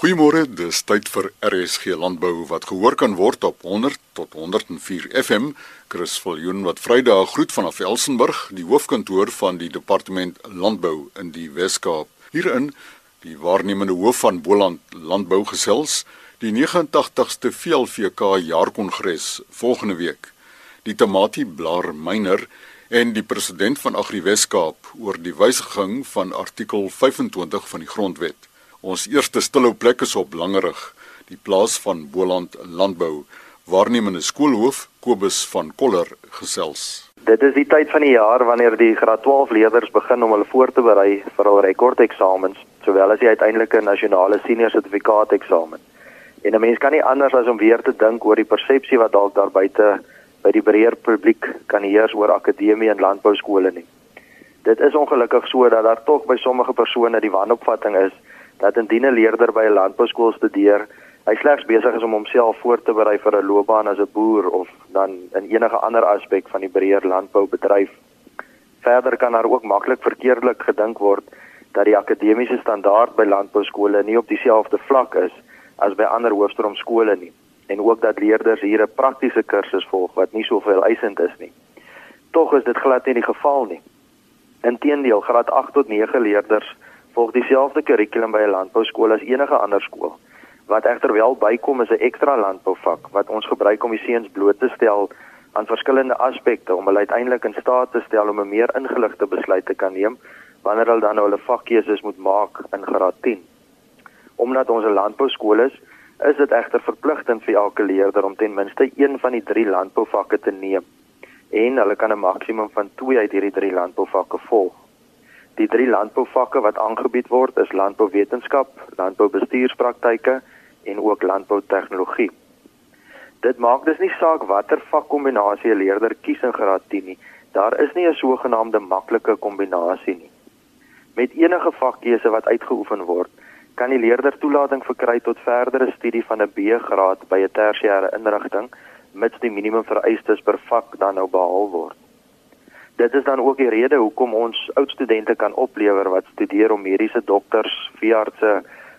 Goeiemôre, dis tyd vir RSG Landbou wat gehoor kan word op 100 tot 104 FM. Chris Viljoen wat Vrydag groet vanaf Elsenburg, die hoofkantoor van die Departement Landbou in die Wes-Kaap. Hierin die waarnemende hoof van Boland Landbou gesels, die 89ste VLVK jaarkongres volgende week. Die tamatie blaar myner en die president van Agri Wes-Kaap oor die wysiging van artikel 25 van die grondwet. Ons eerste stilhou plek is op Langerig, die plaas van Boland Landbou, waarnemende skoolhoof Kobus van Koller gesels. Dit is die tyd van die jaar wanneer die graad 12 leerders begin om hulle voor te berei vir hul rekordeksamens, sowel as die uiteindelike nasionale senior sertifikaat eksamen. En 'n mens kan nie anders as om weer te dink oor die persepsie wat dalk daar buite by die breër publiek kan heers oor akademie en landbou skole nie. Dit is ongelukkig so dat daar tog by sommige persone die wanopvatting is dat indien 'n leerder by 'n landbouskool studeer, hy slegs besig is om homself voor te berei vir 'n loopbaan as 'n boer of dan in enige ander aspek van die breër landboubedryf. Verder kan daar ook maklik verkeerdelik gedink word dat die akademiese standaard by landbouskole nie op dieselfde vlak is as by ander hoofstroomskole nie en ook dat leerders hier 'n praktiese kursus volg wat nie soveel eisend is nie. Tog is dit glad nie die geval nie. Inteendeel, graad 8 tot 9 leerders volg dieselfde kurrikulum by 'n landbouskool as enige ander skool. Wat egter wel bykom is 'n ekstra landbouvak wat ons gebruik om die seuns bloot te stel aan verskillende aspekte om hulle uiteindelik in staat te stel om 'n meer ingeligte besluit te kan neem wanneer hulle dan nou hulle vakkeuses moet maak in graad 10. Omdat ons 'n landbouskool is, is dit egter verpligtend vir elke leerder om ten minste een van die 3 landbouvakke te neem en hulle kan 'n maksimum van 2 uit hierdie 3 landbouvakke volg. Die drie landbouvakke wat aangebied word is landbouwetenskap, landboubestuurspraktyke en ook landboutegnologie. Dit maak dus nie saak watter vakkombinasie 'n leerder kies in graad 10 nie. Daar is nie 'n sogenaamde maklike kombinasie nie. Met enige vakkeuse wat uitgeoefen word, kan die leerder toelating verkry tot verdere studie van 'n B-graad by 'n tersiêre inrigting mits die minimum vereistes per vak dan nou behaal word. Dit is dan ook die rede hoekom ons oud studente kan oplewer wat studeer om mediese dokters, veeartse,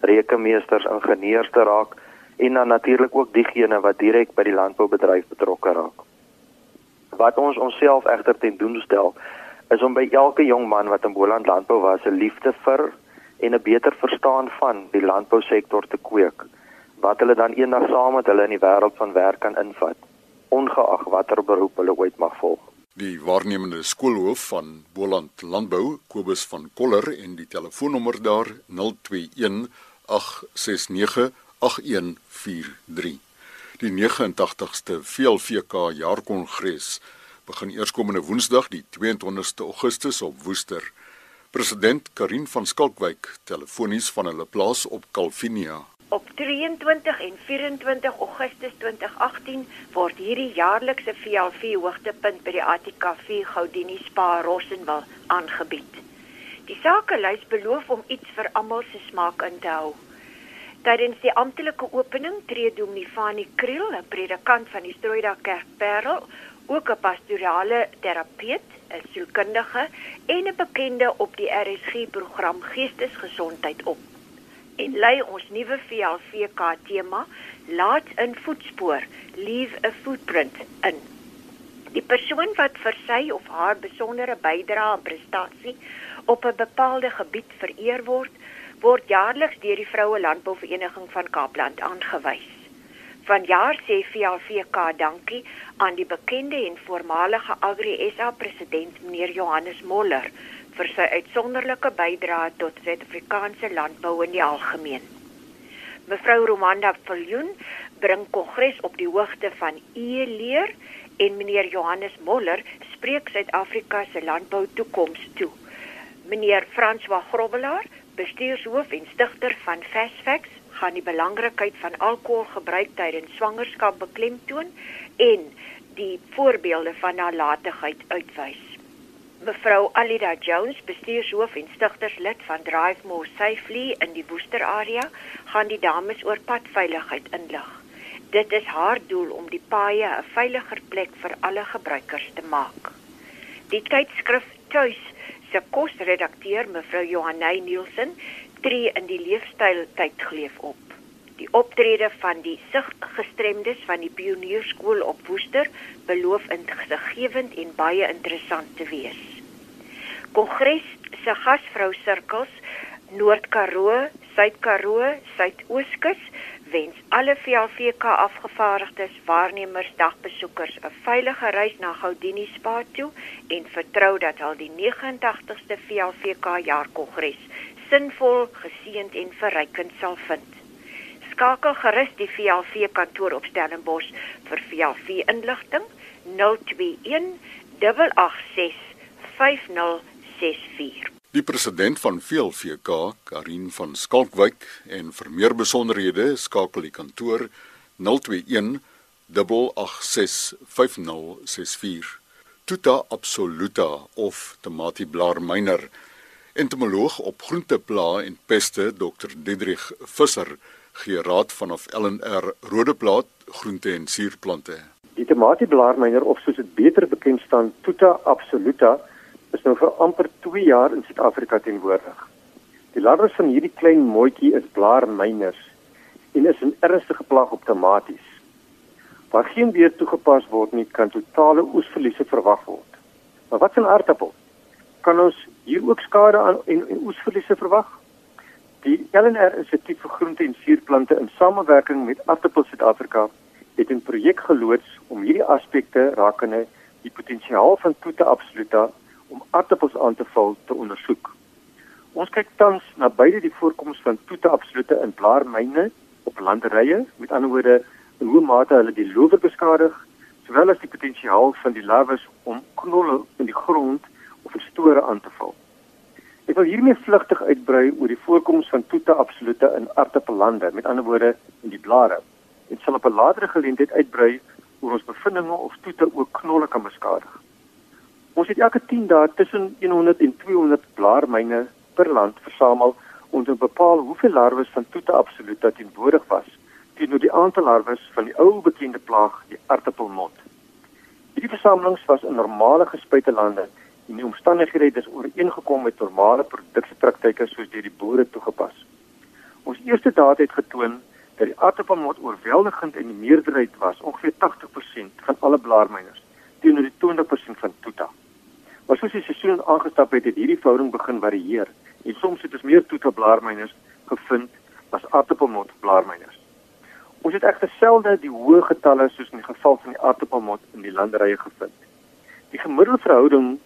rekenmeesters, ingenieurs te raak en dan natuurlik ook diegene wat direk by die landboubedryf betrokke raak. Wat ons onsself egter ten doel stel, is om by elke jong man wat in Boland landbou was, 'n liefde vir en 'n beter verstaan van die landbousektor te kweek, wat hulle dan eendag saam met hulle in die wêreld van werk kan invat, ongeag watter beroep hulle ooit mag volg die waarnemende skoolhoof van Boland Landbou, Kobus van Koller en die telefoonnommer daar 021 869 8143. Die 89ste VLVK jaarkongres begin eerskomende Woensdag die 22ste Augustus op Woester. President Karin van Skalkwyk telefonies van hulle plaas op Calvinia Op 23 en 24 Augustus 2018 word hierdie jaarlikse VLV hoogtepunt by die ATKV Goudini Spa Rossenwil aangebied. Die sakelys beloof om iets vir almal se smaak in te hou. Tydens die amptelike opening tree Dominee Fanie Kriel, 'n predikant van die Strooida Kerk Parel, ook 'n pastorale terapeut, 'n sielkundige en 'n bekende op die RSG program Geestesgesondheid op en lei ons nuwe VLVK tema laat 'n voetspoor leave a footprint in. Die persoon wat vir sy of haar besondere bydrae en prestasie op 'n bepaalde gebied vereer word word jaarliks deur die vroue landbouvereniging van Kaapland aangewys. Vanjaar sê VLVK dankie aan die bekende en voormalige Agri SA president meneer Johannes Moller vir sy uitsonderlike bydrae tot Suid-Afrikaanse landbou in die algemeen. Mevrou Romanda Viljoen bring kongres op die hoogte van e-leer en meneer Johannes Moller spreek Suid-Afrika se landbou toekoms toe. Meneer François Grobbelaar, bestuurshoof en stigter van Fastfacts, gaan die belangrikheid van alkoholgebruik tydens swangerskap beklemtoon en die voorbeelde van nalatigheid uitwys. Mevrou Alida Jones, bestuurshoof en stigterslid van Drive More Safely in die Woester area, gaan die dames oor padveiligheid inlig. Dit is haar doel om die paaie 'n veiliger plek vir alle gebruikers te maak. Die tydskrif Tuis se kosredakteur, mevrou Johanay Nielsen, tree in die leefstyl tydgleef op. Die optrede van die siggestremdes van die Pionierskool op Woester beloof insiggewend en baie interessant te wees. Kongres se gasvrou sirkels Noord-Karoo, Suid-Karoo, Suidooskus wens alle VLVK afgevaardigdes, waarnemers, dagbesoekers 'n veilige reis na Gaudini Spa toe en vertrou dat al die 89ste VLVK jaarkongres sinvol, geseënd en verrykend sal vind. Skakel gerus die VLV kantoor op Stellenbosch vir VLV inligting 021 886 5064. Die president van VLVK, Karin van Skalkwyk, en vir meer besonderhede skakel die kantoor 021 886 5064. Tuta absoluta of Tomati blaarmyner. Entomoloog op groentepla en peste Dr. Diedrich Visser gee raad vanaf LNR Rodeplaat groente en suurplante. Die Tomati blaarmyner of soos dit beter bekend staan Tuta absoluta nou vir amper 2 jaar in Suid-Afrika teenwoordig. Die larwes van hierdie klein mooitjie is blaarmyners en is 'n ernstige plaag op tomaties. Waar geen weer toegepas word nie, kan totale oesverliese verwag word. Maar wat van aardappel? Kan ons hier ook skade aan en, en oesverliese verwag? Die LNR Instituut vir Groente en Suurplante in samewerking met Aardappel Suid-Afrika het 'n projek geloods om hierdie aspekte rakende die potensiaal van Tuta absoluta om aardappels aan te val te ondersoek. Ons kyk tans na beide die voorkoms van toete absolute in blaarmyne op landerye, met ander woorde, in hoe mate hulle die loewer beskadig, sowel as die potensiaal van die larwes om knolle in die grond of in store aan te val. Ek wil hiermee vlugtig uitbrei oor die voorkoms van toete absolute in aardappellande, met ander woorde, in die blare. Dit sal op 'n latere geleentheid uitbrei oor ons bevindinge of toete ook knolle kan beskadig. Ons het elke 10 dae tussen 100 en 200 blaarmyne per land versamel om te bepaal hoeveel larwes van toete absoluut dat teenwoordig was teenoor die aantal larwes van die ou bekende plaag, die aardappelmot. Hierdie versamelings was in normale gespuite lande en die omstandighede het dus ooreengekom met normale produksiepraktyke soos deur die boere toegepas. Ons eerste data het getoon dat die aardappelmot oorweldigend in die meerderheid was, ongeveer 80% van alle blaarmyners teenoor die 20% van toeta. Seisoen aangestap het, het hierdie verhouding begin varieer. En soms het ons meer toetelblaarmyners gevind as aardappelmot blaarmyners. Ons het egter selde die hoë getalle soos in die geval van die aardappelmot in die landerye gevind. Die gemiddelde verhouding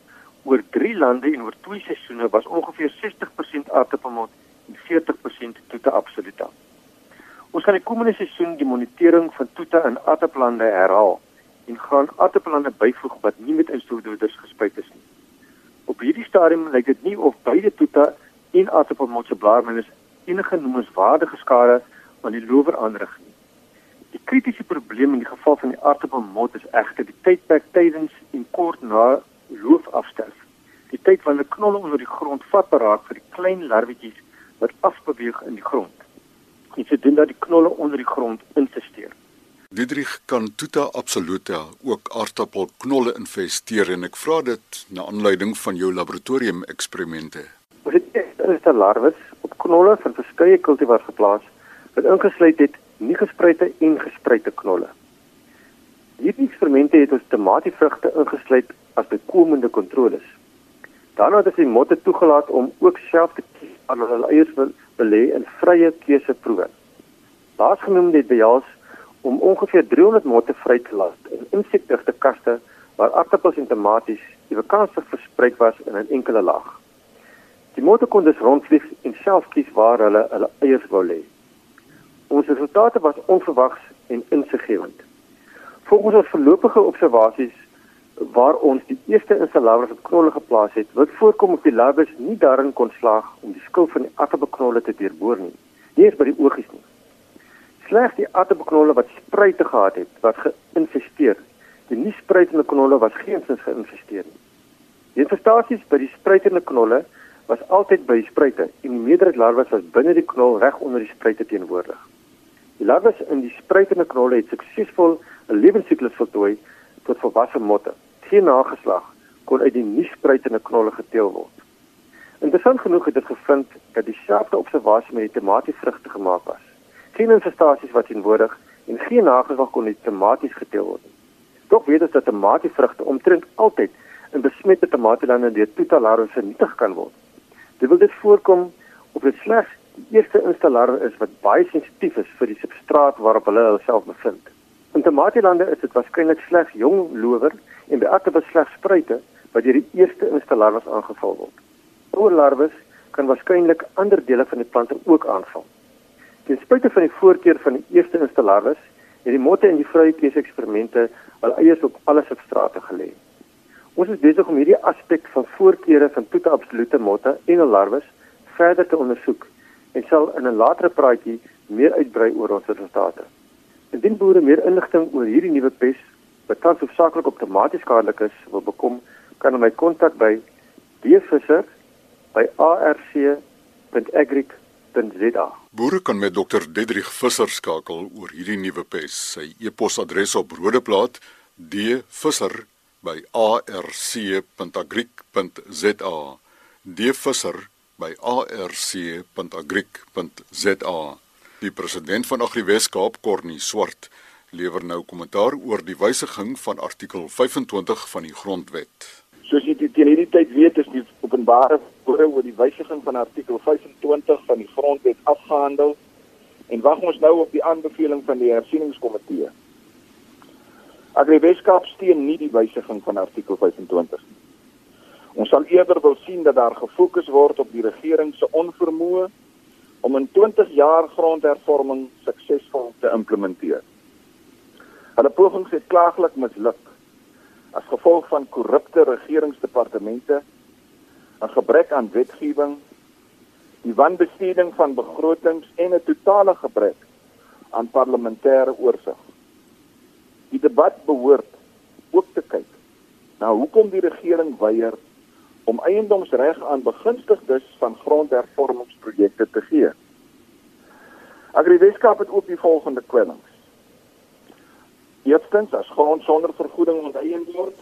oor 3 lande en oor 2 seisoene was ongeveer 60% aardappelmot en 40% toete absoluta. Ons gaan die komende seisoen die monitering van toete in aardappellande herhaal en gaan aardappellande byvoeg wat nie met nie. Op hierdie stadium lyk dit nie of beide toeta en aardappelmotse blaarmyners enige noemenswaardige skade aan die lower aanrig nie. Die kritiese probleem in die geval van die aardappelmot is egter die tydperk tydens en kort na loofafsterf. Die tyd wanneer knolle onder die grond vatbaar raak vir die klein larwetjies wat afbeweeg in die grond. Dit se doen dat die knolle onder die grond insisteer. Diedrich kan Tuta absoluta ook aardappelknolle infesteer en ek vra dit na aanleiding van jou laboratorium eksperimente. Ons het eerste larwes op knolle van verskeie kultivars geplaas wat ingesluit het nie gespruite en gespruite knolle. Hierdie eksperimente het ons tomatievrugte ingesluit as bykomende kontroles. Daarna het ons die motte toegelaat om ook self te kies aan hulle eiers wil belê in vrye keuseproewe. Laasgenoemde het behels om ongeveer 300 motte vry te laat in insekdigte kaste waar aardappels en tomaties ewekansig versprei was in 'n enkele laag. Die motte kon dus rondvlieg en self kies waar hulle hulle eiers wou lê. Ons resultate was onverwags en insiggewend. Volgens ons voorlopige observasies waar ons die eerste installasie van knolle geplaas het, word voorkom of die larwes nie daarin kon slaag om die skil van die aardappelknolle te deurboor nie. Nie eens by die oogies nie slegs die aardappelknolle wat spruite gehad het wat geïnfesteer. Die nie spruitende knolle was geensins geïnfesteer nie. Die infestasies by die spruitende knolle was altyd by spruite en die meerderheid larwes was binne die knol reg onder die spruite teenwoordig. Die larwes in die spruitende knolle het suksesvol 'n lewensiklus voltooi tot volwasse motte. Geen nageslag kon uit die nie spruitende knolle geteel word. Interessant genoeg het dit gevind dat dieselfde observasie met die tomatievrugte gemaak was. Geen infestasies wat teenwoordig en geen nageslag kon die tomaties geteel word nie. Tog weet ons dat tomatievrugte omtrent altyd in besmette tomatielande deur totalarwe vernietig kan word. Dit wil dit voorkom of dit slegs die eerste installasie is wat baie sensitief is vir die substraat waarop hulle hulself bevind. In tomatielande is dit waarskynlik slegs jong lower en by ander slegs spruite wat deur die eerste installarwes aangeval word. Ouer larwes kan waarskynlik ander dele van die plante ook aanval. Ten spyte van die voorkeur van die eerste installarwes, het die motte en die vrouetjies eksperimente al eiers op alle substrate gelê. Ons is besig om hierdie aspek van voorkeure van toete absolute motte en larwes verder te ondersoek en sal in 'n latere praatjie meer uitbrei oor ons resultate. Indien boere meer inligting oor hierdie nuwe pes wat tans hoofsaaklik op tomaties skadelik is, wil bekom, kan hulle my kontak by dvisser@arc.agric.za. Boere kan met Dr. Dedrich Visser skakel oor hierdie nuwe pes. Sy e-posadres op rodeplaat dvisser@arc.agric.za. dvisser by arc.agric.za. Die president van Agri Weskaap, Cornie Swart, lewer nou kommentaar oor die wysiging van artikel 25 van die grondwet. Soos jy teen hierdie tyd weet, is die openbare verhoor oor die wysiging van artikel 25 van die grondwet afgehandel en wag ons nou op die aanbeveling van die hersieningskomitee. Agri Weskaap steun nie die wysiging van artikel 25 nie. Ons sal eerder wil sien dat daar gefokus word op die regering se onvermoë om in 20 jaar grondhervorming suksesvol te implementeer. Hulle pogings het klaaglik misluk as gevolg van korrupte regeringsdepartemente, 'n gebrek aan wetgewing, die wanbesteding van begrotings en 'n totale gebrek aan parlementêre oorsig. Die debat behoort ook te kyk na hoekom die regering weier om eiendomsreg aan begunstigdes van grondhervormingsprojekte te gee. Agriweskaap het ook die volgende kwellings. Eerstens, as grond sonder vergoeding onteien word,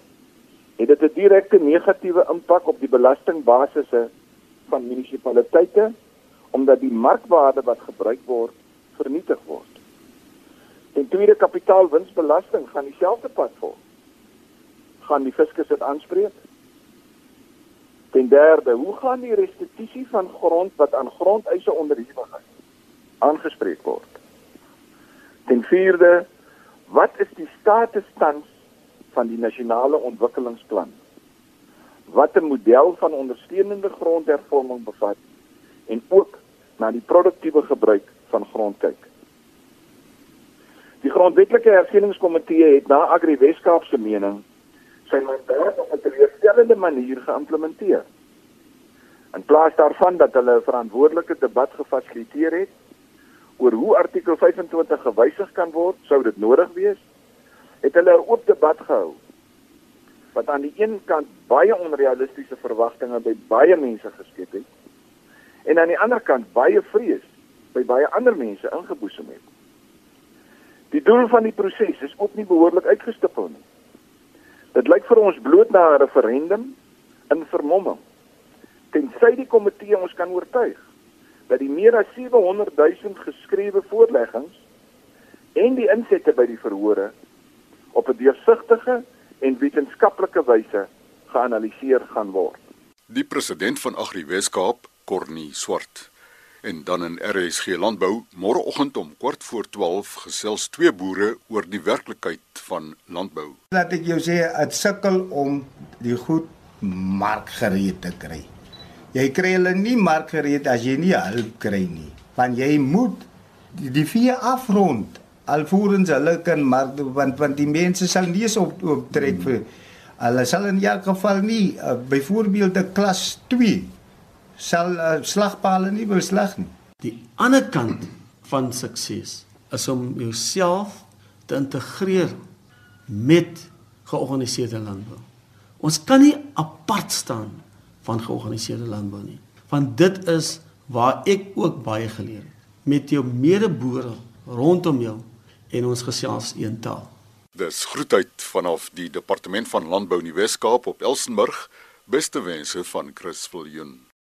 het dit 'n direkte negatiewe impak op die belastingbasisse van munisipaliteite omdat die markwaarde wat gebruik word vernietig word. En tweede, kapitaalwinsbelasting gaan dieselfde pad volg. Gaan die fiskus dit aanspreek? Ten derde, hoe gaan die restituisie van grond wat aan grondeise onderhewig is aangespreek word? Ten vierde, wat is die status tans van die nasionale ontwikkelingsplan? Wat 'n model van ondersteunende grondhervorming bevat en ook na die produktiewe gebruik van grond kyk. Die grondwetlike hersieningskomitee het na Agri Weskaap se mening sy mandaat op 'n teleurstellende manier geïmplementeer. In plaas daarvan dat hulle 'n verantwoordelike debat gefasiliteer het oor hoe artikel 25 gewysig kan word, sou dit nodig wees, het hulle 'n oop debat gehou wat aan die een kant baie onrealistiese verwagtinge by baie mense geskep het en aan die ander kant baie vrees by baie ander mense ingeboesem het. Die doel van die proses is ook nie behoorlik uitgestipel nie. Dit lyk vir ons bloot na 'n referendum in vermomming. Tensy die komitee ons kan oortuig dat die meer as 700 000 geskrewe voorleggings en die insette by die verhore op 'n deursigtige en wetenskaplike wyse geanaliseer gaan word. Die president van Agri Weskaap, Cornie Swart, En dan in RSG Landbou, môreoggend om kwart voor 12 gesels twee boere oor die werklikheid van landbou. Laat ek jou sê, dit sukkel om die goed markgereed te kry. Jy kry hulle nie markgereed as jy nie hulp kry nie. Want jy moet die, die vee afrond alvorens hulle kan mark want want die mense sal nie eens op optrek vir hulle sal in elk geval nie uh, byvoorbeeld 'n klas 2 sal uh, slagpale nie besleg nie. Die ander kant van sukses is om jouself te integreer met georganiseerde landbou. Ons kan nie apart staan van georganiseerde landbou nie, want dit is waar ek ook baie geleer het met jou medeboere rondom jou en ons gesels een taal. Dis groetheid vanaf die departement van landbou in die Wes-Kaap op Elsenburg. Beste wense van Chris Viljoen.